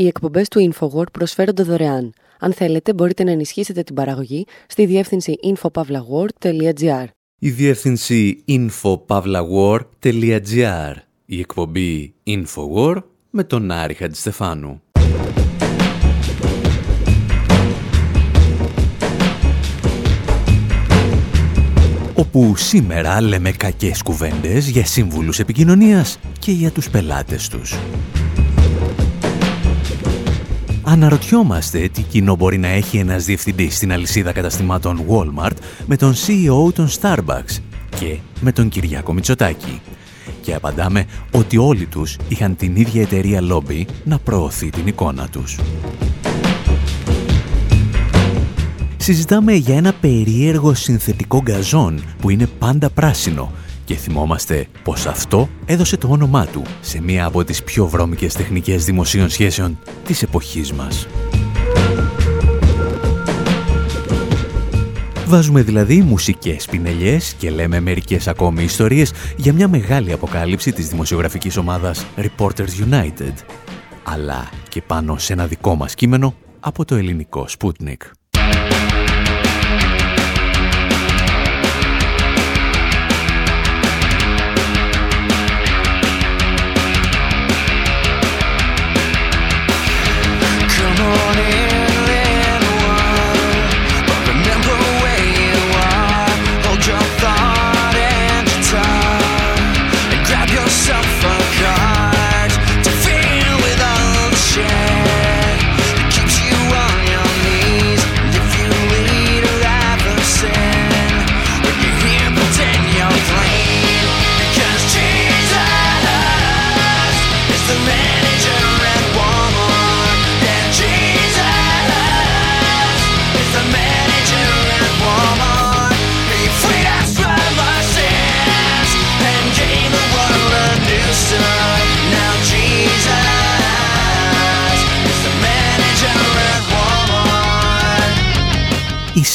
Οι εκπομπές του InfoWord προσφέρονται δωρεάν. Αν θέλετε, μπορείτε να ενισχύσετε την παραγωγή στη διεύθυνση infopavlagor.gr. Η διεύθυνση infopavlagor.gr. Η εκπομπή InfoWord με τον Άρη Χατζηστεφάνου. όπου σήμερα λέμε κακές κουβέντες για σύμβουλους επικοινωνίας και για τους πελάτες τους. Αναρωτιόμαστε τι κοινό μπορεί να έχει ένας διευθυντής στην αλυσίδα καταστημάτων Walmart με τον CEO των Starbucks και με τον Κυριάκο Μητσοτάκη. Και απαντάμε ότι όλοι τους είχαν την ίδια εταιρεία lobby να προωθεί την εικόνα τους. Συζητάμε για ένα περίεργο συνθετικό γκαζόν που είναι πάντα πράσινο και θυμόμαστε πως αυτό έδωσε το όνομά του σε μία από τις πιο βρώμικες τεχνικές δημοσίων σχέσεων της εποχής μας. Βάζουμε δηλαδή μουσικές πινελιές και λέμε μερικές ακόμη ιστορίες για μια μεγάλη αποκάλυψη της δημοσιογραφικής ομάδας Reporters United, αλλά και πάνω σε ένα δικό μας κείμενο από το ελληνικό Sputnik.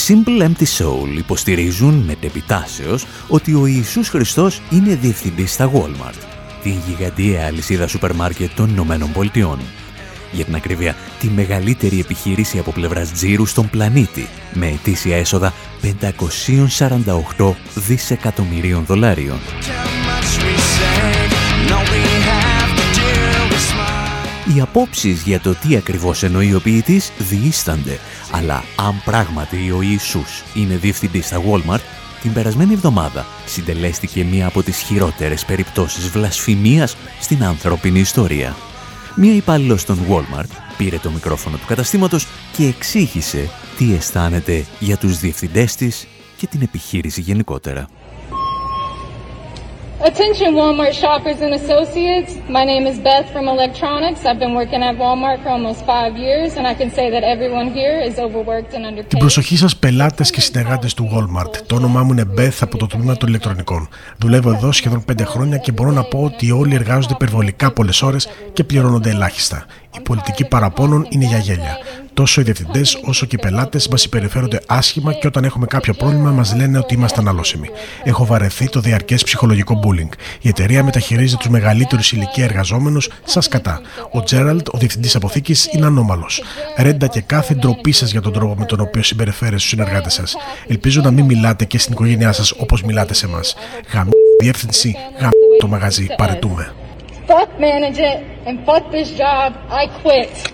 Simple Empty Soul υποστηρίζουν με τεπιτάσεως ότι ο Ιησούς Χριστός είναι διευθυντής στα Walmart, την γιγαντιαία αλυσίδα σούπερ μάρκετ των Ηνωμένων Πολιτειών. Για την ακρίβεια, τη μεγαλύτερη επιχείρηση από πλευράς τζίρου στον πλανήτη, με ετήσια έσοδα 548 δισεκατομμυρίων δολάριων. Οι απόψεις για το τι ακριβώς εννοεί ο ποιητής διήστανται, αλλά αν πράγματι ο Ιησούς είναι διευθυντής στα Walmart, την περασμένη εβδομάδα συντελέστηκε μία από τις χειρότερες περιπτώσεις βλασφημίας στην ανθρώπινη ιστορία. Μία υπάλληλος των Walmart πήρε το μικρόφωνο του καταστήματος και εξήγησε τι αισθάνεται για τους διευθυντές της και την επιχείρηση γενικότερα. Attention Walmart shoppers and associates. My name is Beth from Electronics. I've been working at Walmart for almost five years and I can say that everyone here is overworked and underpaid. Την προσοχή σας πελάτες και συνεργάτες του Walmart. Το όνομά μου είναι Beth από το τμήμα των ηλεκτρονικών. Δουλεύω εδώ σχεδόν πέντε χρόνια και μπορώ να πω ότι όλοι εργάζονται υπερβολικά πολλές ώρες και πληρώνονται ελάχιστα. Η πολιτική παραπώνων είναι για γέλια. Τόσο οι διευθυντές όσο και οι πελάτες μας υπερηφέρονται άσχημα και όταν έχουμε κάποιο πρόβλημα μας λένε ότι είμαστε αναλώσιμοι. Έχω βαρεθεί το διαρκές ψυχολογικό bullying. Η εταιρεία μεταχειρίζεται τους μεγαλύτερους ηλικία εργαζόμενους σας κατά. Ο Τζέραλτ, ο διευθυντής αποθήκης, είναι ανώμαλος. Ρέντα και κάθε ντροπή σας για τον τρόπο με τον οποίο συμπεριφέρεστε στους συνεργάτες σας. Ελπίζω να μην μιλάτε και στην οικογένειά σας όπως μιλάτε σε εμάς. Γαμ διεύθυνση, γαμ το μαγαζί, παρετούμε. Fuck management and fuck this job. I quit.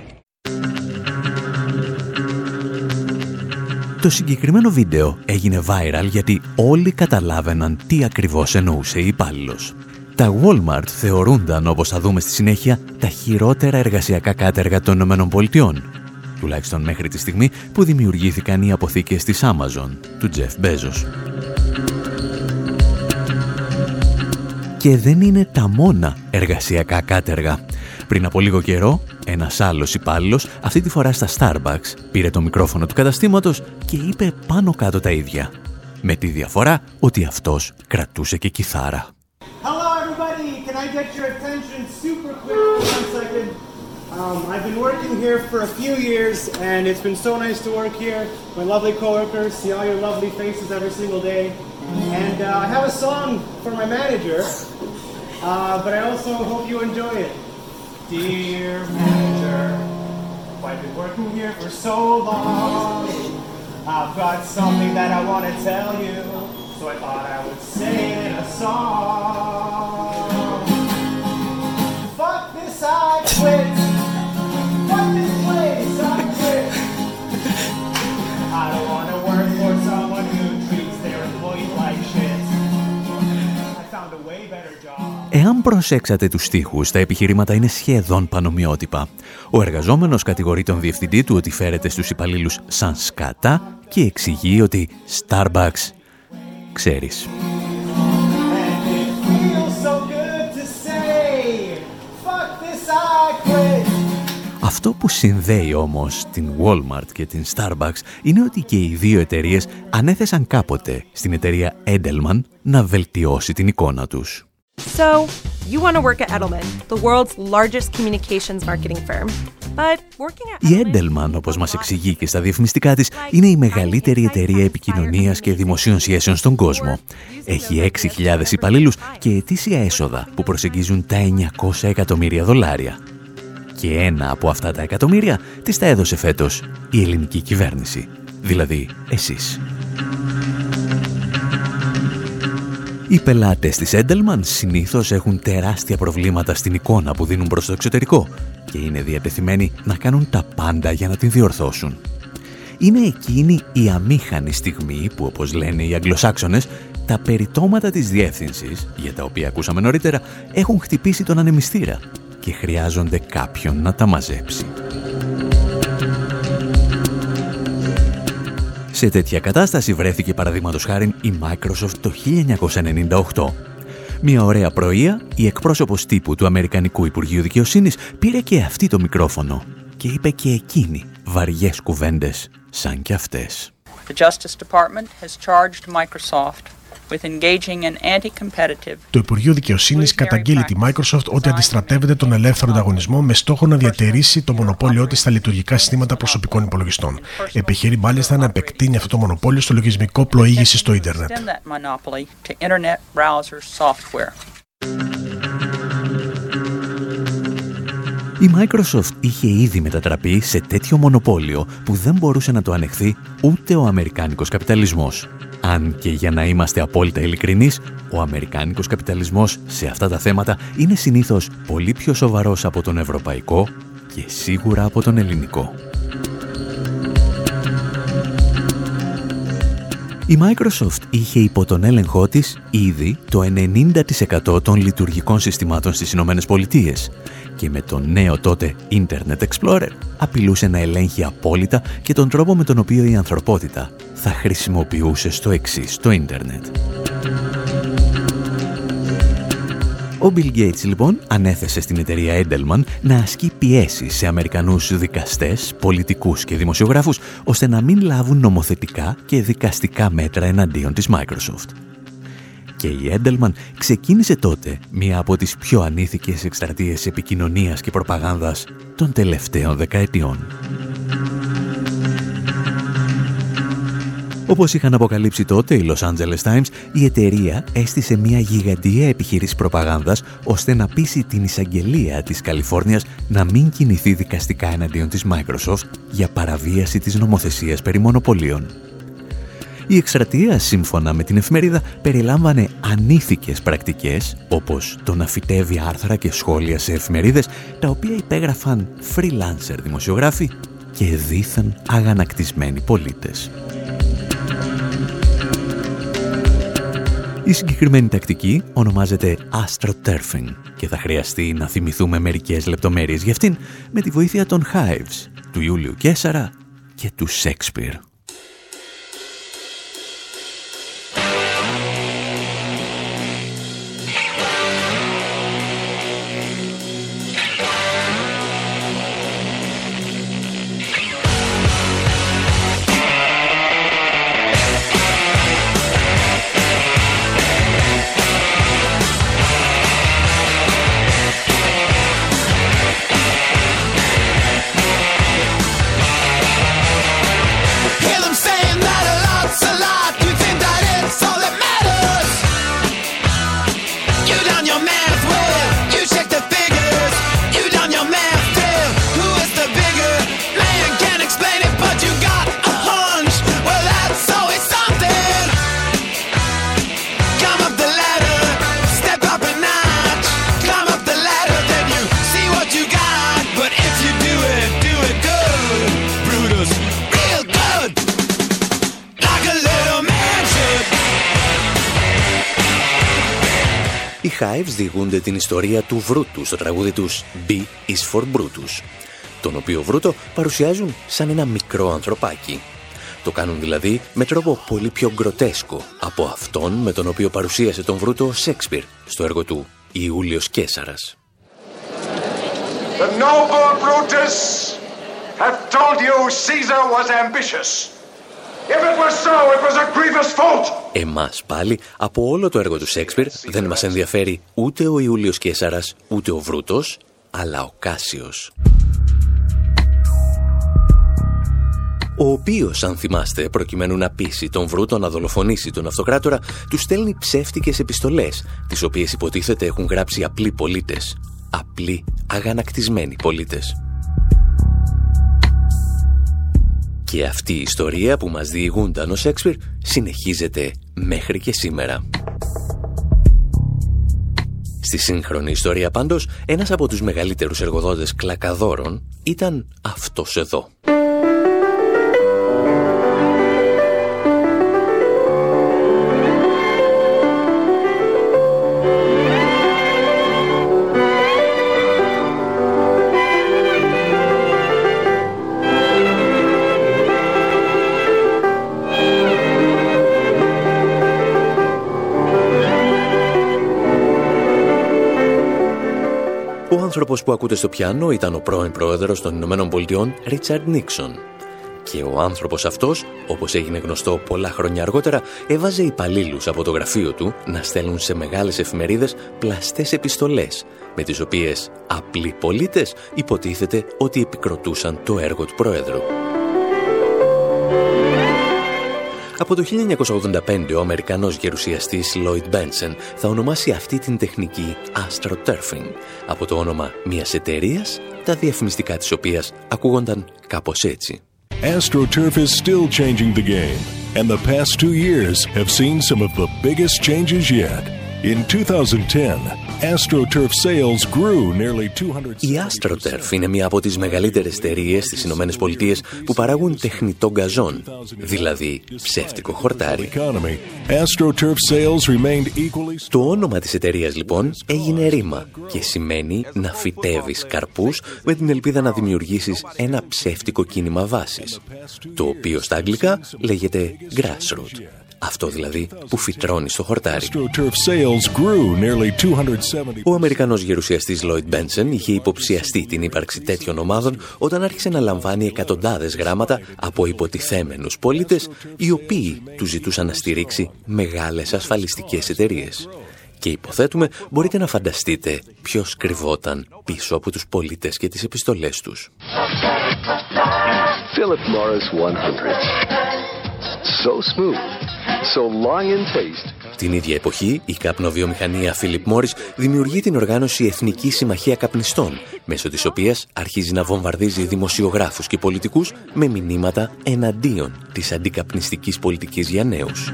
Το συγκεκριμένο βίντεο έγινε viral γιατί όλοι καταλάβαιναν τι ακριβώς εννοούσε η υπάλληλος. Τα Walmart θεωρούνταν, όπως θα δούμε στη συνέχεια, τα χειρότερα εργασιακά κάτεργα των ΗΠΑ. Τουλάχιστον μέχρι τη στιγμή που δημιουργήθηκαν οι αποθήκες της Amazon, του Jeff Bezos. Και δεν είναι τα μόνα εργασιακά κάτεργα. Πριν από λίγο καιρό, ένας άλλος υπάλληλο, αυτή τη φορά στα Starbucks, πήρε το μικρόφωνο του καταστήματος και είπε πάνω κάτω τα ίδια. Με τη διαφορά ότι αυτός κρατούσε και κιθάρα. Hello everybody, can I get your attention super quick for one second? Um, I've been working here for a few years and it's been so nice to work here. My lovely coworkers, see all your lovely faces every single day. And uh, I have a song for my manager, uh, but I also hope you enjoy it. Dear manager, I've been working here for so long. I've got something that I want to tell you, so I thought I would sing a song. Προσέξατε τους στίχους, τα επιχειρήματα είναι σχεδόν πανομοιότυπα. Ο εργαζόμενος κατηγορεί τον διευθυντή του ότι φέρεται στους υπαλλήλους σαν σκάτα και εξηγεί ότι Starbucks, ξέρεις. And it feels so good to say, fuck this, I quit. Αυτό που συνδέει όμως την Walmart και την Starbucks είναι ότι και οι δύο εταιρείες ανέθεσαν κάποτε στην εταιρεία Edelman να βελτιώσει την εικόνα τους. So, you want to work at Edelman, the world's largest communications marketing firm. But working at Η Edelman, όπως μας εξηγεί και στα διαφημιστικά της, είναι η μεγαλύτερη εταιρεία επικοινωνίας και δημοσίων σχέσεων στον κόσμο. Έχει 6.000 υπαλλήλους και ετήσια έσοδα που προσεγγίζουν τα 900 εκατομμύρια δολάρια. Και ένα από αυτά τα εκατομμύρια της τα έδωσε φέτος η ελληνική κυβέρνηση, δηλαδή εσείς. Οι πελάτες της Edelman συνήθως έχουν τεράστια προβλήματα στην εικόνα που δίνουν προς το εξωτερικό και είναι διατεθειμένοι να κάνουν τα πάντα για να την διορθώσουν. Είναι εκείνη η αμήχανη στιγμή που, όπως λένε οι Αγγλοσάξονες, τα περιτώματα της διεύθυνσης, για τα οποία ακούσαμε νωρίτερα, έχουν χτυπήσει τον ανεμιστήρα και χρειάζονται κάποιον να τα μαζέψει. Σε τέτοια κατάσταση βρέθηκε παραδείγματος χάρη η Microsoft το 1998. Μια ωραία πρωία, η εκπρόσωπος τύπου του Αμερικανικού Υπουργείου Δικαιοσύνης πήρε και αυτή το μικρόφωνο και είπε και εκείνη βαριές κουβέντες σαν κι αυτές. The Justice Department has charged Microsoft with engaging in anti-competitive Το Υπουργείο Δικαιοσύνης καταγγείλει τη Microsoft ότι αντιστρατεύεται τον ελεύθερο ανταγωνισμό με στόχο να διατηρήσει το μονοπόλιο της στα λειτουργικά συστήματα προσωπικών υπολογιστών. Επιχειρεί μάλιστα να επεκτείνει αυτό το μονοπόλιο στο λογισμικό πλοήγηση στο ίντερνετ. Η Microsoft είχε ήδη μετατραπεί σε τέτοιο μονοπόλιο που δεν μπορούσε να το ανεχθεί ούτε ο αμερικάνικος καπιταλισμός. Αν και για να είμαστε απόλυτα ειλικρινείς, ο αμερικάνικος καπιταλισμός σε αυτά τα θέματα είναι συνήθως πολύ πιο σοβαρός από τον ευρωπαϊκό και σίγουρα από τον ελληνικό. Η Microsoft είχε υπό τον έλεγχό της ήδη το 90% των λειτουργικών συστημάτων στις Ηνωμένες Πολιτείες και με τον νέο τότε Internet Explorer απειλούσε να ελέγχει απόλυτα και τον τρόπο με τον οποίο η ανθρωπότητα θα χρησιμοποιούσε στο εξής το ίντερνετ. Ο Bill Gates λοιπόν ανέθεσε στην εταιρεία Edelman να ασκεί πιέσει σε Αμερικανούς δικαστές, πολιτικούς και δημοσιογράφους ώστε να μην λάβουν νομοθετικά και δικαστικά μέτρα εναντίον της Microsoft. Και η Edelman ξεκίνησε τότε μία από τις πιο ανήθικες εκστρατείες επικοινωνίας και προπαγάνδας των τελευταίων δεκαετιών. Όπως είχαν αποκαλύψει τότε οι Los Angeles Times, η εταιρεία έστησε μια γιγαντιαία επιχείρηση προπαγάνδας ώστε να πείσει την εισαγγελία της Καλιφόρνιας να μην κινηθεί δικαστικά εναντίον της Microsoft για παραβίαση της νομοθεσίας περί μονοπωλίων. Η εκστρατεία, σύμφωνα με την εφημερίδα, περιλάμβανε ανήθικες πρακτικές, όπως το να φυτεύει άρθρα και σχόλια σε εφημερίδες, τα οποία υπέγραφαν freelancer δημοσιογράφοι και δίθεν αγανακτισμένοι πολίτες. Η συγκεκριμένη τακτική ονομάζεται astroturfing και θα χρειαστεί να θυμηθούμε μερικές λεπτομέρειες για αυτήν με τη βοήθεια των Hives, του Ιούλιου Κέσαρα και του Σέξπιρ. Διηγούνται την ιστορία του Βρούτου στο τραγούδι τους «B is for Brutus», τον οποίο Βρούτο παρουσιάζουν σαν ένα μικρό ανθρωπάκι. Το κάνουν δηλαδή με τρόπο πολύ πιο γκροτέσκο από αυτόν με τον οποίο παρουσίασε τον Βρούτο ο Σέξπιρ στο έργο του «Ιούλιος Κέσαρας». The noble Brutus have told you Caesar was ambitious. Εμάς πάλι, από όλο το έργο του Σέξπιρ, δεν μας ενδιαφέρει ούτε ο Ιούλιος Κέσαρας, ούτε ο Βρούτος, αλλά ο Κάσιος. ο οποίος, αν θυμάστε, προκειμένου να πείσει τον Βρούτο να δολοφονήσει τον αυτοκράτορα, του στέλνει ψεύτικες επιστολές, τις οποίες υποτίθεται έχουν γράψει απλοί πολίτες. Απλοί, αγανακτισμένοι πολίτες. Και αυτή η ιστορία που μας διηγούνταν ο Σέξπιρ συνεχίζεται μέχρι και σήμερα. Στη σύγχρονη ιστορία πάντως, ένας από τους μεγαλύτερους εργοδότες κλακαδόρων ήταν αυτός εδώ. Άνθρωπος που ακούτε στο πιάνο ήταν ο πρώην πρόεδρος των Ηνωμένων Πολιτειών, Ρίτσαρντ Νίξον. Και ο άνθρωπος αυτός, όπως έγινε γνωστό πολλά χρόνια αργότερα, έβαζε υπαλλήλους από το γραφείο του να στέλνουν σε μεγάλες εφημερίδες πλαστές επιστολές, με τις οποίες απλοί πολίτες υποτίθεται ότι επικροτούσαν το έργο του Πρόεδρου. Από το 1985 ο Αμερικανός γερουσιαστής Lloyd Benson θα ονομάσει αυτή την τεχνική astroturfing από το όνομα μιας εταιρείας, τα διαφημιστικά της οποίας ακούγονταν κάπως έτσι. AstroTurf is still changing the game, and the past two years have seen some of the biggest changes yet. In 2010, AstroTurf sales grew nearly 200... Η AstroTurf είναι μία από τις μεγαλύτερες εταιρείες στις Ηνωμένες Πολιτείες που παράγουν τεχνητό γκαζόν, δηλαδή ψεύτικο χορτάρι. Το όνομα της εταιρείας λοιπόν έγινε ρήμα και σημαίνει να φυτεύεις καρπούς με την ελπίδα να δημιουργήσεις ένα ψεύτικο κίνημα βάσης, το οποίο στα αγγλικά λέγεται grassroot. Αυτό δηλαδή που φυτρώνει στο χορτάρι. Ο Αμερικανός γερουσιαστής Lloyd Benson είχε υποψιαστεί την ύπαρξη τέτοιων ομάδων όταν άρχισε να λαμβάνει εκατοντάδες γράμματα από υποτιθέμενους πολίτες οι οποίοι του ζητούσαν να στηρίξει μεγάλες ασφαλιστικές εταιρείες. Και υποθέτουμε μπορείτε να φανταστείτε ποιος κρυβόταν πίσω από τους πολίτες και τις επιστολές τους. Philip Morris 100. So smooth. Την ίδια εποχή, η καπνοβιομηχανία Philip Morris δημιουργεί την οργάνωση Εθνική Συμμαχία Καπνιστών, μέσω της οποίας αρχίζει να βομβαρδίζει δημοσιογράφους και πολιτικούς με μηνύματα εναντίον της αντικαπνιστικής πολιτικής για νέους.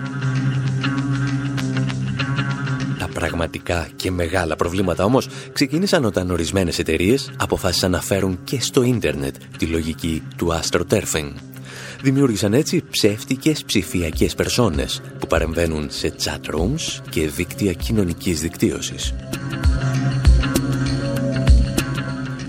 Τα πραγματικά και μεγάλα προβλήματα όμως ξεκίνησαν όταν ορισμένες εταιρείες αποφάσισαν να φέρουν και στο ίντερνετ τη λογική του astroturfing δημιούργησαν έτσι ψεύτικες ψηφιακές περσόνες που παρεμβαίνουν σε chat rooms και δίκτυα κοινωνικής δικτύωσης.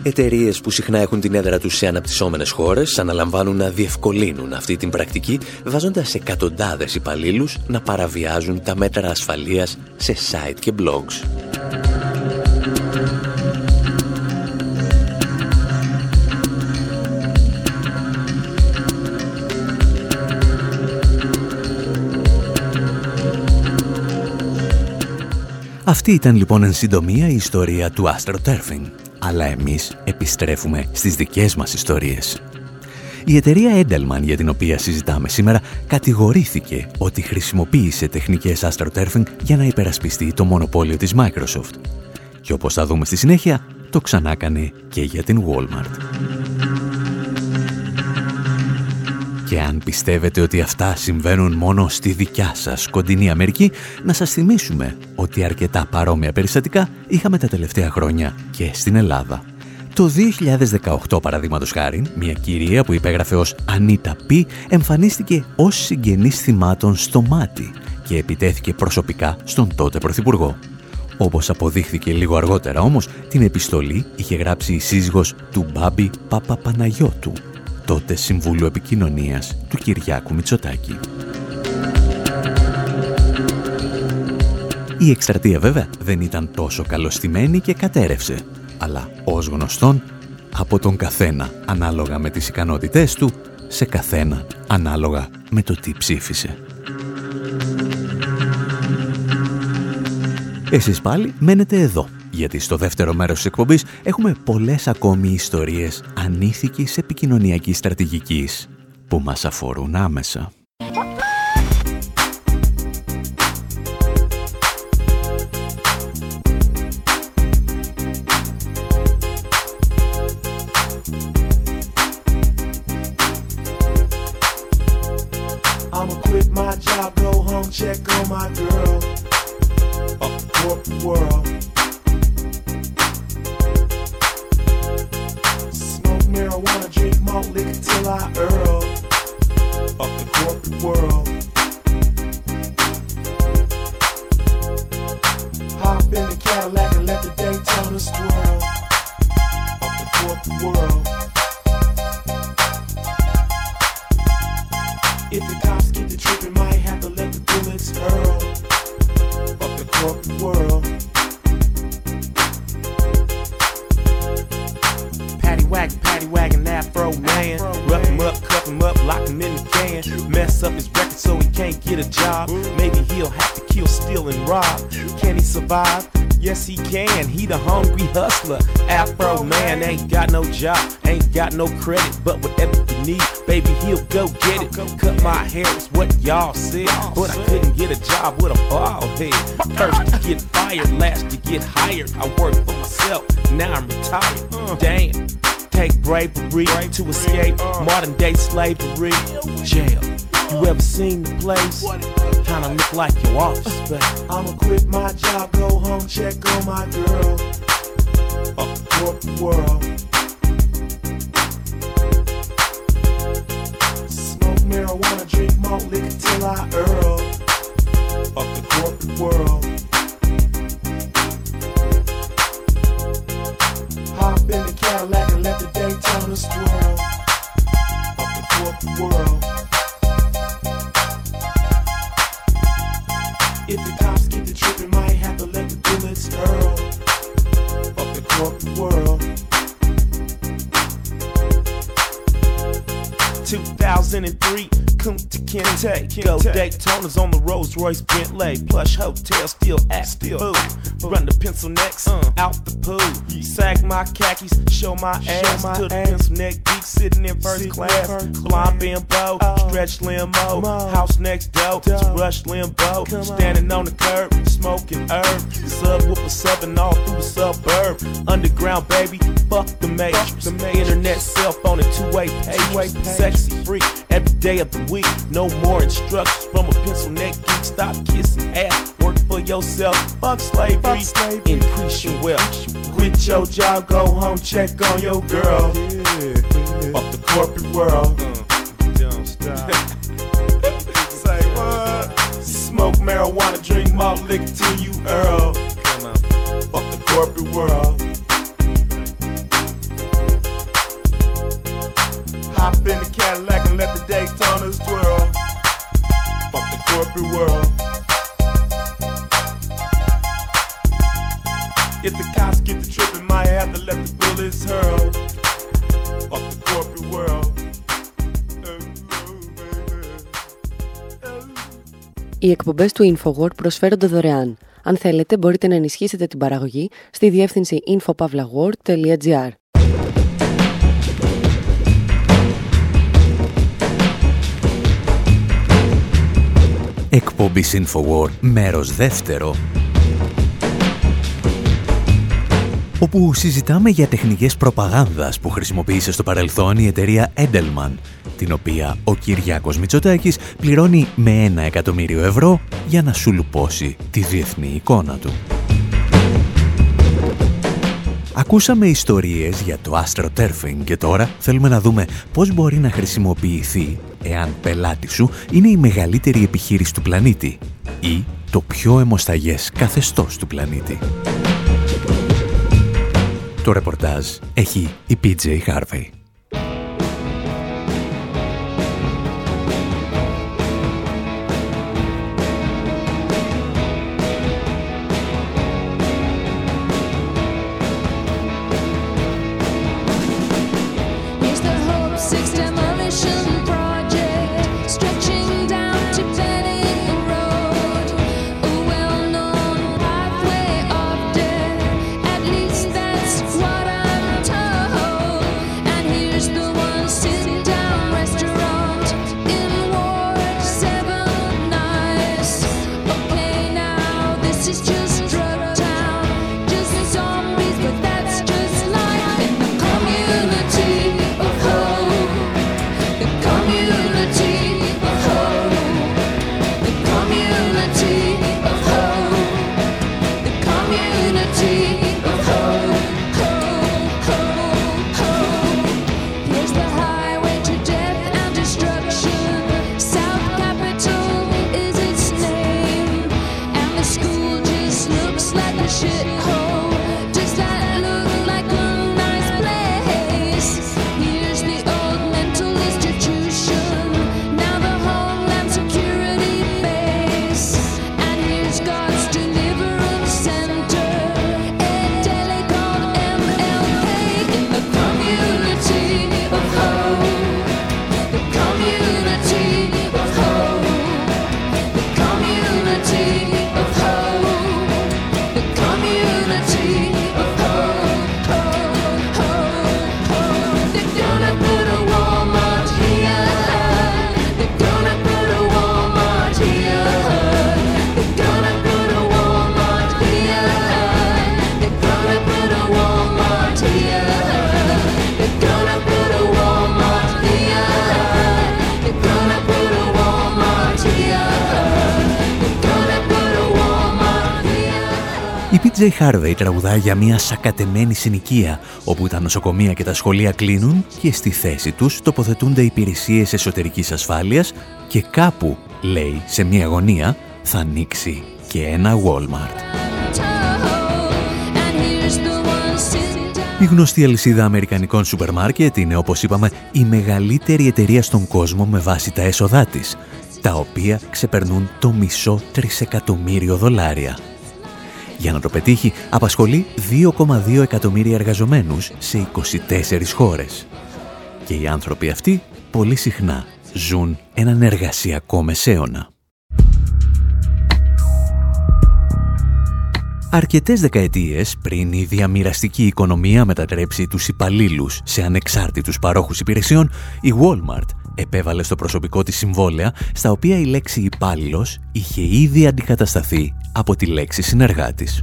Εταιρείες που συχνά έχουν την έδρα τους σε αναπτυσσόμενες χώρες αναλαμβάνουν να διευκολύνουν αυτή την πρακτική βάζοντας εκατοντάδες υπαλλήλους να παραβιάζουν τα μέτρα ασφαλείας σε site και blogs. Αυτή ήταν λοιπόν εν συντομία η ιστορία του AstroTurfing. Αλλά εμείς επιστρέφουμε στις δικές μας ιστορίες. Η εταιρεία Edelman για την οποία συζητάμε σήμερα κατηγορήθηκε ότι χρησιμοποίησε τεχνικές AstroTurfing για να υπερασπιστεί το μονοπόλιο της Microsoft. Και όπως θα δούμε στη συνέχεια, το ξανάκανε και για την Walmart. Και αν πιστεύετε ότι αυτά συμβαίνουν μόνο στη δικιά σας κοντινή Αμερική, να σας θυμίσουμε ότι αρκετά παρόμοια περιστατικά είχαμε τα τελευταία χρόνια και στην Ελλάδα. Το 2018 παραδείγματος χάρη, μια κυρία που υπέγραφε ως Ανίτα Πι εμφανίστηκε ως συγγενής θυμάτων στο μάτι και επιτέθηκε προσωπικά στον τότε Πρωθυπουργό. Όπως αποδείχθηκε λίγο αργότερα όμως, την επιστολή είχε γράψει η σύζυγος του Μπάμπη Παπαπαναγιώτου, τότε Συμβούλου Επικοινωνίας του Κυριάκου Μητσοτάκη. Η εκστρατεία βέβαια δεν ήταν τόσο καλωστημένη και κατέρευσε, αλλά ως γνωστόν από τον καθένα ανάλογα με τις ικανότητές του, σε καθένα ανάλογα με το τι ψήφισε. Εσείς πάλι μένετε εδώ, γιατί στο δεύτερο μέρος της εκπομπής έχουμε πολλές ακόμη ιστορίες ανήθικης επικοινωνιακής στρατηγικής που μας αφορούν άμεσα. mess up his record so he can't get a job? Maybe he'll have to kill, steal, and rob. Can he survive? Yes, he can. He the hungry hustler. Afro man ain't got no job, ain't got no credit, but whatever you need, baby, he'll go get it. Cut my hair is what y'all said, but I couldn't get a job with a bald head. First to get fired, last to get hired. I work for myself, now I'm retired. Damn take bravery to escape modern day slavery. Jail. You ever seen the place? Kinda look like your office space. I'ma quit my job, go home, check on my girl. Up the world. Smoke marijuana, drink malt liquor till I earl Up the corporate world. Hop in the Cadillac and let the Daytona swirl of the corporate world. If the cops keep the tripping, might have to let the bullets hurl of the corporate world. 2003 Kunta Kinte. Go Daytona's on the Rolls Royce Bentley. Plush hotel, still act still food. Run the pencil necks uh, out the pool. Sag my khakis, show my ass show my to the ass. pencil neck geek sitting in first sitting class. First Blind bimbo, oh. stretch limo. House next door to rush limbo. Standing on the curb, smoking herb. Sub with a subbing all through the suburb. Underground baby, fuck the matrix. The internet, cell phone, and two-way page. Sexy freak every day of the week. No more instructions from a pencil neck geek. Stop kissing ass. Work for yourself. Fuck slavery. Fuck slavery. Increase your wealth. Quit your job. Go home. Check on your girl. Yeah. Off the corporate world. Uh, don't stop. Say what? Smoke marijuana. Drink malt liquor till you earl. Come on. Off the corporate world. Hop in the Cadillac and let the Daytonas twirl. Fuck the corporate world. If the cops get the trip, might have to let the bullets hurl. Fuck the corporate world. Οι εκπομπές του InfoWord προσφέρονται δωρεάν. Αν θέλετε, μπορείτε να ενισχύσετε την παραγωγή στη διεύθυνση infopavlagor.gr. Εκπομπή Infowar, μέρος δεύτερο. Όπου συζητάμε για τεχνικές προπαγάνδας που χρησιμοποίησε στο παρελθόν η εταιρεία Edelman, την οποία ο Κυριάκος Μητσοτάκης πληρώνει με ένα εκατομμύριο ευρώ για να σου λουπώσει τη διεθνή εικόνα του. Ακούσαμε ιστορίες για το astroturfing και τώρα θέλουμε να δούμε πώς μπορεί να χρησιμοποιηθεί εάν πελάτη σου είναι η μεγαλύτερη επιχείρηση του πλανήτη ή το πιο αιμοσταγές καθεστώς του πλανήτη. Το ρεπορτάζ έχει η PJ Harvey. Τζέι Χάρβεϊ τραγουδάει για μια σακατεμένη συνοικία, όπου τα νοσοκομεία και τα σχολεία κλείνουν και στη θέση τους τοποθετούνται υπηρεσίες εσωτερικής ασφάλειας και κάπου, λέει, σε μια γωνία, θα ανοίξει και ένα Walmart. Η γνωστή αλυσίδα αμερικανικών σούπερ μάρκετ είναι, όπως είπαμε, η μεγαλύτερη εταιρεία στον κόσμο με βάση τα έσοδά της, τα οποία ξεπερνούν το μισό τρισεκατομμύριο δολάρια. Για να το πετύχει, απασχολεί 2,2 εκατομμύρια εργαζομένους σε 24 χώρες. Και οι άνθρωποι αυτοί πολύ συχνά ζουν έναν εργασιακό μεσαίωνα. Αρκετές δεκαετίες πριν η διαμοιραστική οικονομία μετατρέψει τους υπαλλήλους σε ανεξάρτητους παρόχους υπηρεσιών, η Walmart επέβαλε στο προσωπικό της συμβόλαια στα οποία η λέξη υπάλληλος είχε ήδη αντικατασταθεί από τη λέξη συνεργάτης.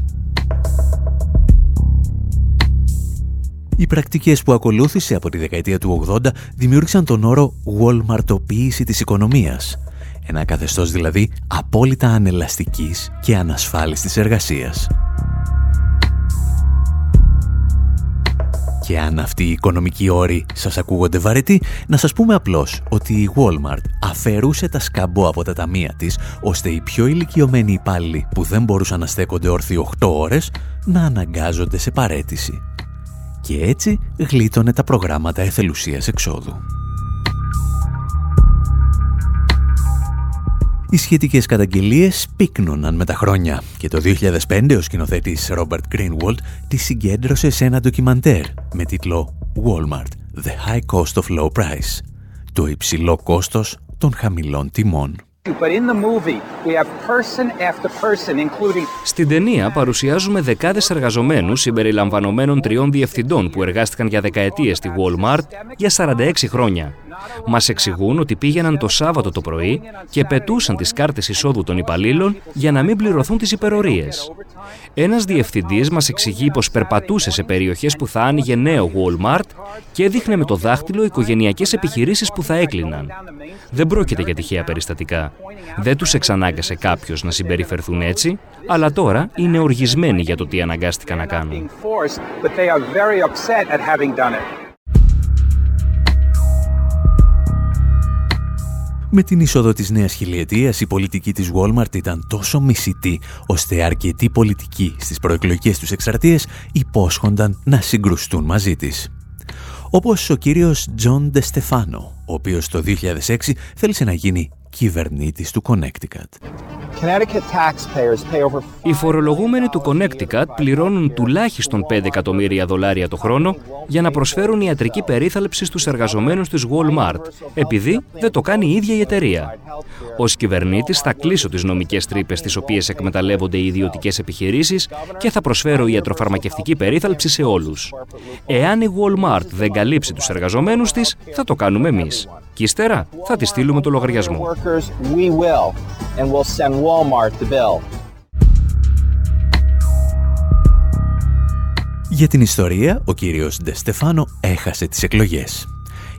Οι πρακτικές που ακολούθησε από τη δεκαετία του 80 δημιούργησαν τον όρο «Walmartοποίηση της οικονομίας», ένα καθεστώς δηλαδή απόλυτα ανελαστικής και ανασφάλιστης εργασίας. Και αν αυτοί οι οικονομικοί όροι σας ακούγονται βαρετοί, να σας πούμε απλώς ότι η Walmart αφαιρούσε τα σκαμπό από τα ταμεία της, ώστε οι πιο ηλικιωμένοι υπάλληλοι που δεν μπορούσαν να στέκονται όρθιοι 8 ώρες, να αναγκάζονται σε παρέτηση. Και έτσι γλίτωνε τα προγράμματα εθελουσίας εξόδου. Οι σχετικές καταγγελίες πύκνωναν με τα χρόνια και το 2005 ο σκηνοθέτης Robert Greenwald τη συγκέντρωσε σε ένα ντοκιμαντέρ με τίτλο Walmart, The High Cost of Low Price, το υψηλό κόστος των χαμηλών τιμών. Στην ταινία παρουσιάζουμε δεκάδες εργαζομένους συμπεριλαμβανομένων τριών διευθυντών που εργάστηκαν για δεκαετίες στη Walmart για 46 χρόνια. Μας εξηγούν ότι πήγαιναν το Σάββατο το πρωί και πετούσαν τις κάρτες εισόδου των υπαλλήλων για να μην πληρωθούν τις υπερορίες. Ένας διευθυντής μας εξηγεί πως περπατούσε σε περιοχές που θα άνοιγε νέο Walmart και έδειχνε με το δάχτυλο οικογενειακές επιχειρήσεις που θα έκλειναν. Δεν πρόκειται για τυχαία περιστατικά. Δεν τους εξανάγκασε κάποιος να συμπεριφερθούν έτσι, αλλά τώρα είναι οργισμένοι για το τι αναγκάστηκαν να κάνουν. Με την είσοδο της νέας χιλιετίας η πολιτική της Walmart ήταν τόσο μισητή ώστε αρκετοί πολιτικοί στις προεκλογικές τους εκστρατείες υπόσχονταν να συγκρουστούν μαζί της. Όπως ο κύριος Τζον Ντεστεφάνο, ο οποίος το 2006 θέλησε να γίνει κυβερνήτης του Connecticut. Οι φορολογούμενοι του Connecticut πληρώνουν τουλάχιστον 5 εκατομμύρια δολάρια το χρόνο για να προσφέρουν ιατρική περίθαλψη στους εργαζομένους της Walmart, επειδή δεν το κάνει η ίδια η εταιρεία. Ως κυβερνήτης θα κλείσω τις νομικές τρύπες τις οποίες εκμεταλλεύονται οι ιδιωτικές επιχειρήσεις και θα προσφέρω ιατροφαρμακευτική περίθαλψη σε όλους. Εάν η Walmart δεν καλύψει τους εργαζομένους της, θα το κάνουμε εμείς. Και ύστερα θα τη στείλουμε το λογαριασμό. Για την ιστορία, ο κύριος Ντεστεφάνο έχασε τις εκλογές.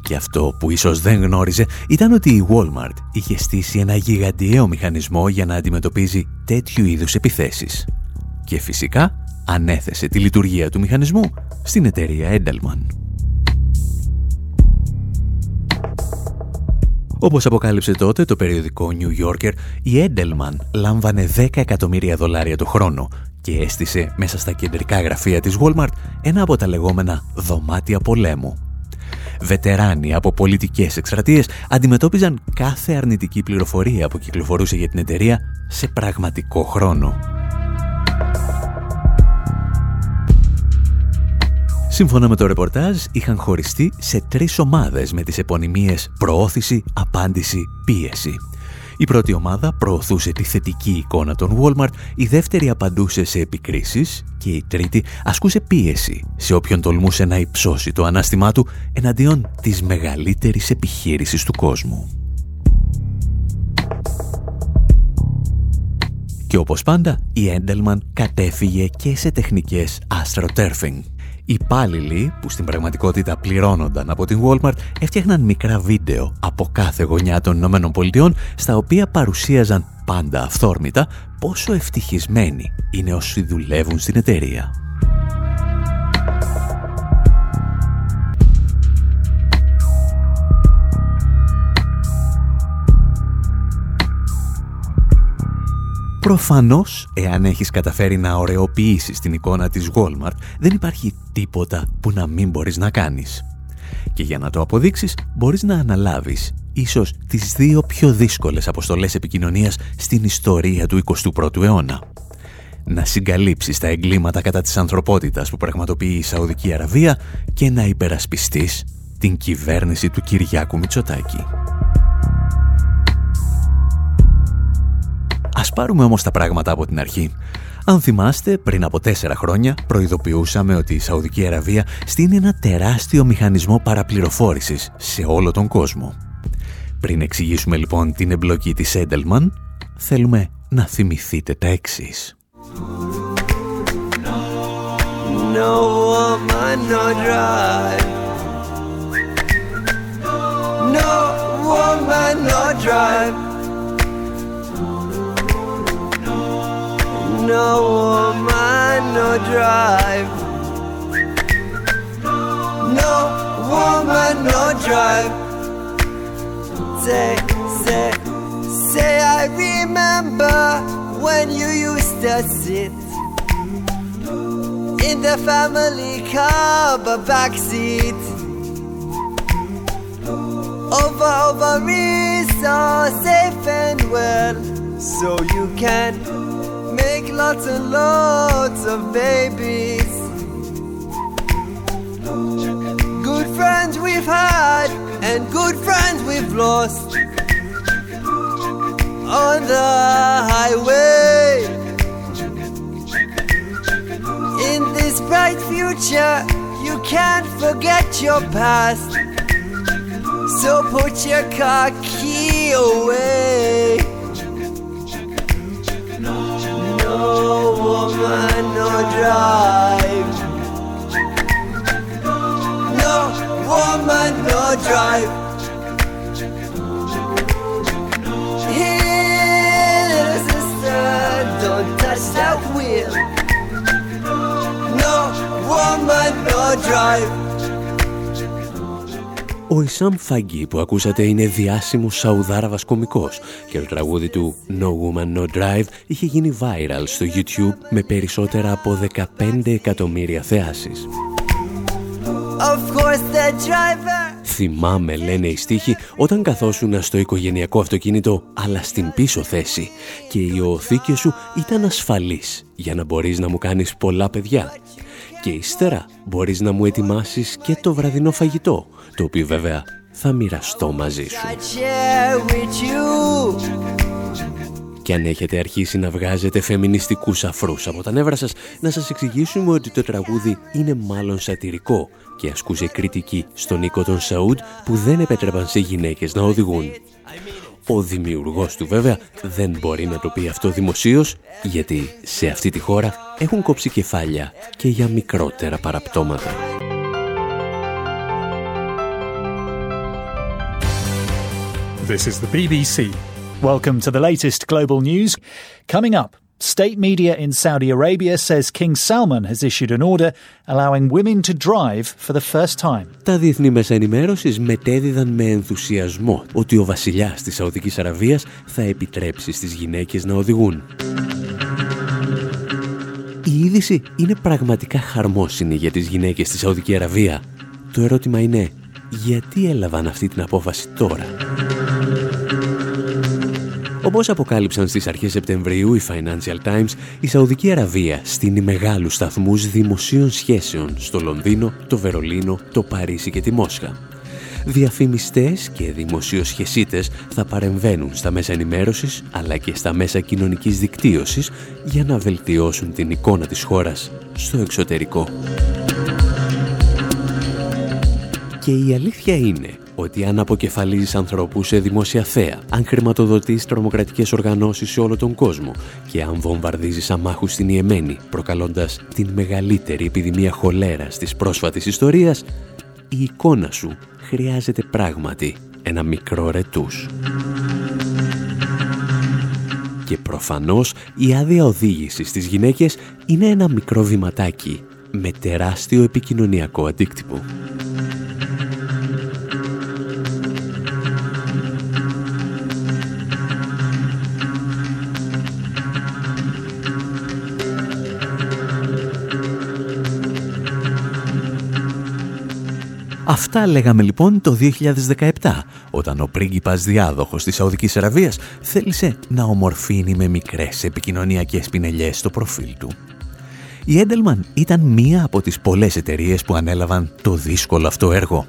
Και αυτό που ίσως δεν γνώριζε ήταν ότι η Walmart είχε στήσει ένα γιγαντιαίο μηχανισμό για να αντιμετωπίζει τέτοιου είδους επιθέσεις. Και φυσικά ανέθεσε τη λειτουργία του μηχανισμού στην εταιρεία Edelman. Όπως αποκάλυψε τότε το περιοδικό New Yorker, η Edelman λάμβανε 10 εκατομμύρια δολάρια το χρόνο και έστησε μέσα στα κεντρικά γραφεία της Walmart ένα από τα λεγόμενα δωμάτια πολέμου. Βετεράνοι από πολιτικές εκστρατείες αντιμετώπιζαν κάθε αρνητική πληροφορία που κυκλοφορούσε για την εταιρεία σε πραγματικό χρόνο. Σύμφωνα με το ρεπορτάζ, είχαν χωριστεί σε τρεις ομάδες με τις επωνυμίες «Προώθηση», «Απάντηση», «Πίεση». Η πρώτη ομάδα προωθούσε τη θετική εικόνα των Walmart, η δεύτερη απαντούσε σε επικρίσεις και η τρίτη ασκούσε πίεση σε όποιον τολμούσε να υψώσει το ανάστημά του εναντίον της μεγαλύτερης επιχείρησης του κόσμου. Και όπως πάντα, η Endelman κατέφυγε και σε τεχνικές astroturfing. Οι υπάλληλοι που στην πραγματικότητα πληρώνονταν από την Walmart έφτιαχναν μικρά βίντεο από κάθε γωνιά των Ηνωμένων Πολιτειών στα οποία παρουσίαζαν πάντα αυθόρμητα πόσο ευτυχισμένοι είναι όσοι δουλεύουν στην εταιρεία. Προφανώς, εάν έχεις καταφέρει να ωρεοποιήσεις την εικόνα της Walmart, δεν υπάρχει τίποτα που να μην μπορείς να κάνεις. Και για να το αποδείξεις, μπορείς να αναλάβεις ίσως τις δύο πιο δύσκολες αποστολές επικοινωνίας στην ιστορία του 21ου αιώνα. Να συγκαλύψεις τα εγκλήματα κατά της ανθρωπότητας που πραγματοποιεί η Σαουδική Αραβία και να υπερασπιστείς την κυβέρνηση του Κυριάκου Μητσοτάκη. Πάρουμε όμως τα πράγματα από την αρχή. Αν θυμάστε, πριν από τέσσερα χρόνια προειδοποιούσαμε ότι η Σαουδική Αραβία στείνει ένα τεράστιο μηχανισμό παραπληροφόρησης σε όλο τον κόσμο. Πριν εξηγήσουμε λοιπόν την εμπλοκή της Έντελμαν, θέλουμε να θυμηθείτε τα εξής. No woman, no drive. No woman, no drive. Say, say, say, I remember when you used to sit in the family car, but backseat. Over, over is so safe and well, so you can make lots and lots of babies. Friends we've had and good friends we've lost on the highway. In this bright future, you can't forget your past. So put your car key away. No woman, no drive. Woman, no drive. Here, little sister, don't touch that wheel. No woman, no drive. Ο Ισάμ Φαγκή που ακούσατε είναι διάσημος Σαουδάραβας κομικός και το τραγούδι του No Woman No Drive είχε γίνει viral στο YouTube με περισσότερα από 15 εκατομμύρια θεάσεις. Θυμάμαι, λένε οι στίχοι, όταν καθόσουν στο οικογενειακό αυτοκίνητο, αλλά στην πίσω θέση και η οθήκη σου ήταν ασφαλής για να μπορείς να μου κάνεις πολλά παιδιά. Και ύστερα μπορείς να μου ετοιμάσεις και το βραδινό φαγητό, το οποίο βέβαια θα μοιραστώ μαζί σου. Και αν έχετε αρχίσει να βγάζετε φεμινιστικούς αφρούς από τα νεύρα σας, να σας εξηγήσουμε ότι το τραγούδι είναι μάλλον σατυρικό και ασκούσε κριτική στον οίκο των Σαούντ που δεν επέτρεπαν σε γυναίκες να οδηγούν. Ο δημιουργός του βέβαια δεν μπορεί να το πει αυτό δημοσίως γιατί σε αυτή τη χώρα έχουν κόψει κεφάλια και για μικρότερα παραπτώματα. This is the BBC. Welcome to the latest global news. Coming up, state media in Saudi Arabia says King Salman has issued an order allowing women to drive for the first time. Τα διεθνή μέσα ενημέρωσης μετέδιδαν με ενθουσιασμό ότι ο βασιλιάς της Σαουδικής Αραβίας θα επιτρέψει στις γυναίκες να οδηγούν. Η είδηση είναι πραγματικά χαρμόσυνη για τις γυναίκες στη Σαουδική Αραβία. Το ερώτημα είναι, γιατί έλαβαν αυτή την απόφαση τώρα; Όπως αποκάλυψαν στις αρχές Σεπτεμβρίου οι Financial Times, η Σαουδική Αραβία στείνει μεγάλους σταθμούς δημοσίων σχέσεων στο Λονδίνο, το Βερολίνο, το Παρίσι και τη Μόσχα. Διαφημιστές και δημοσιοσχεσίτες θα παρεμβαίνουν στα μέσα ενημέρωσης αλλά και στα μέσα κοινωνικής δικτύωσης για να βελτιώσουν την εικόνα της χώρας στο εξωτερικό. Και η αλήθεια είναι ότι αν αποκεφαλίζεις ανθρώπους σε δημόσια θέα, αν χρηματοδοτείς τρομοκρατικές οργανώσεις σε όλο τον κόσμο και αν βομβαρδίζεις αμάχους στην Ιεμένη, προκαλώντας την μεγαλύτερη επιδημία χολέρας της πρόσφατης ιστορίας, η εικόνα σου χρειάζεται πράγματι ένα μικρό ρετούς. Και προφανώς η άδεια οδήγησης στις γυναίκες είναι ένα μικρό βηματάκι με τεράστιο επικοινωνιακό αντίκτυπο. Αυτά λέγαμε λοιπόν το 2017, όταν ο πρίγκιπας διάδοχος της Σαουδικής Αραβίας θέλησε να ομορφύνει με μικρές επικοινωνιακές πινελιές στο προφίλ του. Η Έντελμαν ήταν μία από τις πολλές εταιρείες που ανέλαβαν το δύσκολο αυτό έργο.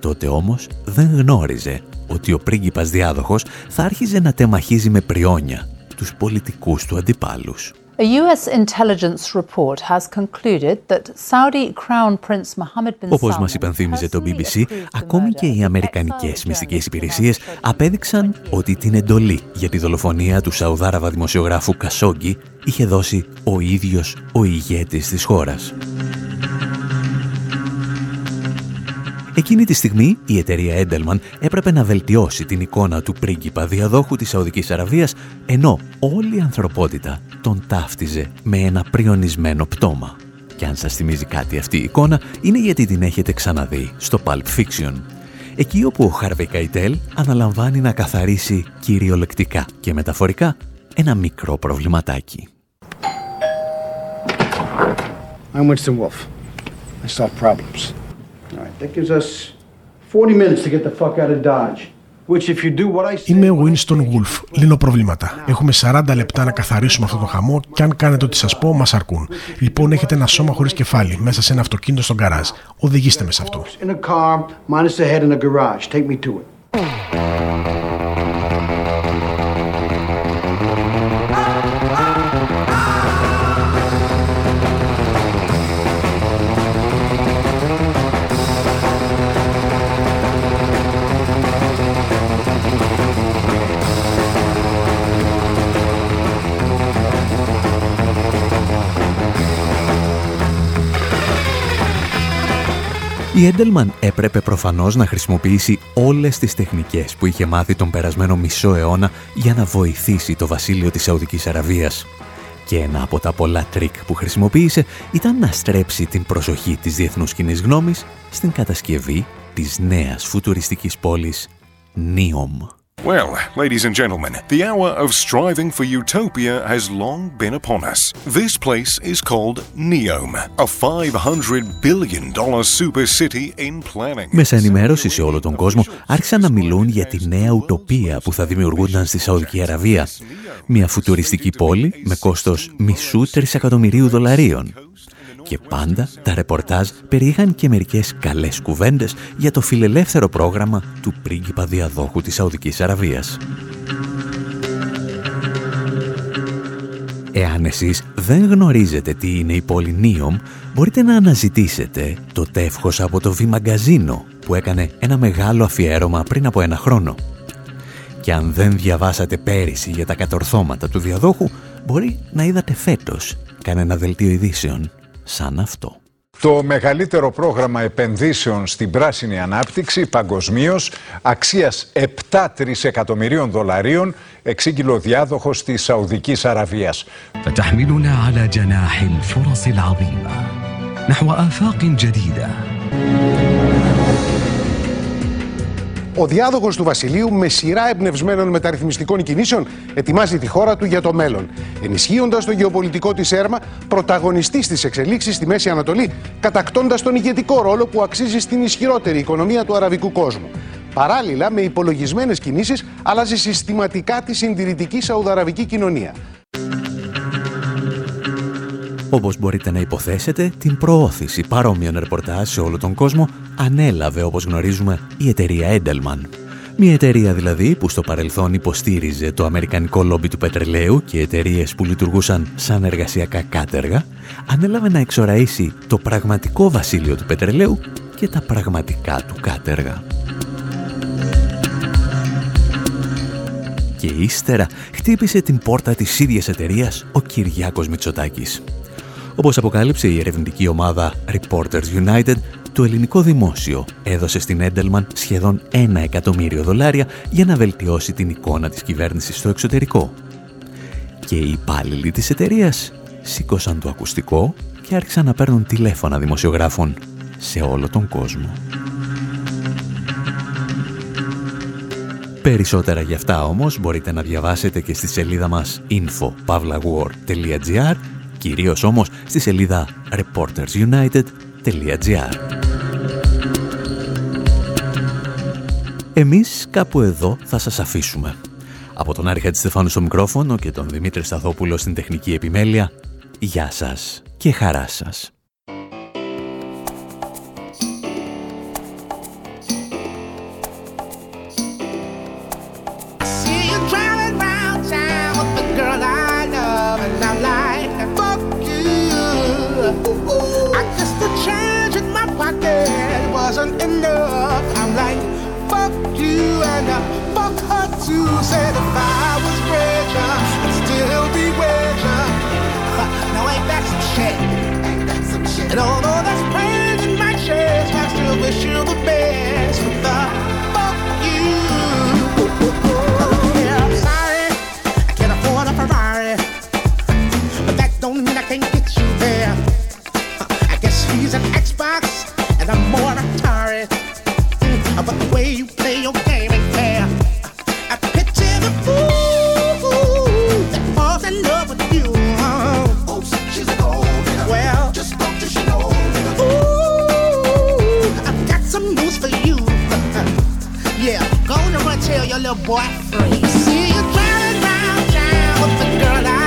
Τότε όμως δεν γνώριζε ότι ο πρίγκιπας διάδοχος θα άρχιζε να τεμαχίζει με πριόνια τους πολιτικούς του αντιπάλους. A US intelligence report has concluded that Saudi Crown Prince Mohammed bin Όπως μας υπενθύμιζε το BBC, ακόμη και οι αμερικανικές μυστικές υπηρεσίες απέδειξαν ότι την εντολή για τη δολοφονία του Σαουδάραβα δημοσιογράφου Κασόγκη είχε δώσει ο ίδιος ο ηγέτης της χώρας. Εκείνη τη στιγμή η εταιρεία Έντελμαν έπρεπε να βελτιώσει την εικόνα του πρίγκιπα διαδόχου της Σαουδικής Αραβίας ενώ όλη η ανθρωπότητα τον ταύτιζε με ένα πριονισμένο πτώμα. Και αν σας θυμίζει κάτι αυτή η εικόνα είναι γιατί την έχετε ξαναδεί στο Pulp Fiction. Εκεί όπου ο Χάρβεϊ Καϊτέλ αναλαμβάνει να καθαρίσει κυριολεκτικά και μεταφορικά ένα μικρό προβληματάκι. I'm Winston Wolf. I solve problems. That gives us 40 minutes to get the fuck out of Dodge. Είμαι ο Winston Wolf. Λύνω προβλήματα. Έχουμε 40 λεπτά να καθαρίσουμε αυτό το χαμό και αν κάνετε ό,τι σας πω, μας αρκούν. Λοιπόν, έχετε ένα σώμα χωρίς κεφάλι μέσα σε ένα αυτοκίνητο στον καράζ. Οδηγήστε με σε αυτό. Η Έντελμαν έπρεπε προφανώς να χρησιμοποιήσει όλες τις τεχνικές που είχε μάθει τον περασμένο μισό αιώνα για να βοηθήσει το βασίλειο της Σαουδικής Αραβίας. Και ένα από τα πολλά τρίκ που χρησιμοποίησε ήταν να στρέψει την προσοχή της διεθνούς κοινής γνώμης στην κατασκευή της νέας φουτουριστικής πόλης Νίομ. Well, ladies and gentlemen, the hour of striving for utopia has long been upon us. This place is called Neom, a 500 billion dollar super city in planning. Μέσα ενημέρωσης σε όλο τον κόσμο άρχισαν να μιλούν για τη νέα ουτοπία που θα δημιουργούνταν στη Σαουδική Αραβία. Μια φουτουριστική πόλη με κόστος μισού τρισεκατομμυρίου δολαρίων και πάντα τα ρεπορτάζ περιείχαν και μερικές καλές κουβέντες για το φιλελεύθερο πρόγραμμα του πρίγκιπα διαδόχου της Σαουδικής Αραβίας. Εάν εσείς δεν γνωρίζετε τι είναι η πόλη Νίομ, μπορείτε να αναζητήσετε το τεύχος από το Βιμαγκαζίνο που έκανε ένα μεγάλο αφιέρωμα πριν από ένα χρόνο. Και αν δεν διαβάσατε πέρυσι για τα κατορθώματα του διαδόχου, μπορεί να είδατε φέτος κανένα δελτίο ειδήσεων σαν αυτό. Το μεγαλύτερο πρόγραμμα επενδύσεων στην πράσινη ανάπτυξη παγκοσμίω αξίας 7 τρισεκατομμυρίων δολαρίων εξήγηλε ο διάδοχος της Σαουδικής Αραβίας. فتحملنا على جناح الفرص العظيمة نحو آفاق جديدة Ο διάδοχος του Βασιλείου, με σειρά εμπνευσμένων μεταρρυθμιστικών κινήσεων, ετοιμάζει τη χώρα του για το μέλλον. Ενισχύοντας το γεωπολιτικό της έρμα, πρωταγωνιστής στι εξελίξεις στη Μέση Ανατολή, κατακτώντας τον ηγετικό ρόλο που αξίζει στην ισχυρότερη οικονομία του αραβικού κόσμου. Παράλληλα, με υπολογισμένες κινήσεις, αλλάζει συστηματικά τη συντηρητική Σαουδαραβική κοινωνία. Όπως μπορείτε να υποθέσετε, την προώθηση παρόμοιων ρεπορτάζ σε όλο τον κόσμο ανέλαβε, όπως γνωρίζουμε, η εταιρεία Edelman. Μια εταιρεία δηλαδή που στο παρελθόν υποστήριζε το αμερικανικό λόμπι του πετρελαίου και εταιρείες που λειτουργούσαν σαν εργασιακά κάτεργα, ανέλαβε να εξοραίσει το πραγματικό βασίλειο του πετρελαίου και τα πραγματικά του κάτεργα. Και ύστερα χτύπησε την πόρτα της ίδιας εταιρείας ο Κυριάκος Μητσοτάκης. Όπως αποκάλυψε η ερευνητική ομάδα Reporters United, το ελληνικό δημόσιο έδωσε στην Έντελμαν σχεδόν ένα εκατομμύριο δολάρια για να βελτιώσει την εικόνα της κυβέρνησης στο εξωτερικό. Και οι υπάλληλοι της εταιρείας σήκωσαν το ακουστικό και άρχισαν να παίρνουν τηλέφωνα δημοσιογράφων σε όλο τον κόσμο. Περισσότερα γι' αυτά όμως μπορείτε να διαβάσετε και στη σελίδα μας info.pavlawar.gr κυρίως όμως στη σελίδα reportersunited.gr Εμείς κάπου εδώ θα σας αφήσουμε. Από τον Άρχα Στεφάνου στο μικρόφωνο και τον Δημήτρη Σταθόπουλο στην τεχνική επιμέλεια, γεια σας και χαρά σας. And although that's pain in my chest, I still wish you the best. Yeah, go on and run tell your little boy. See you driving town with the girl I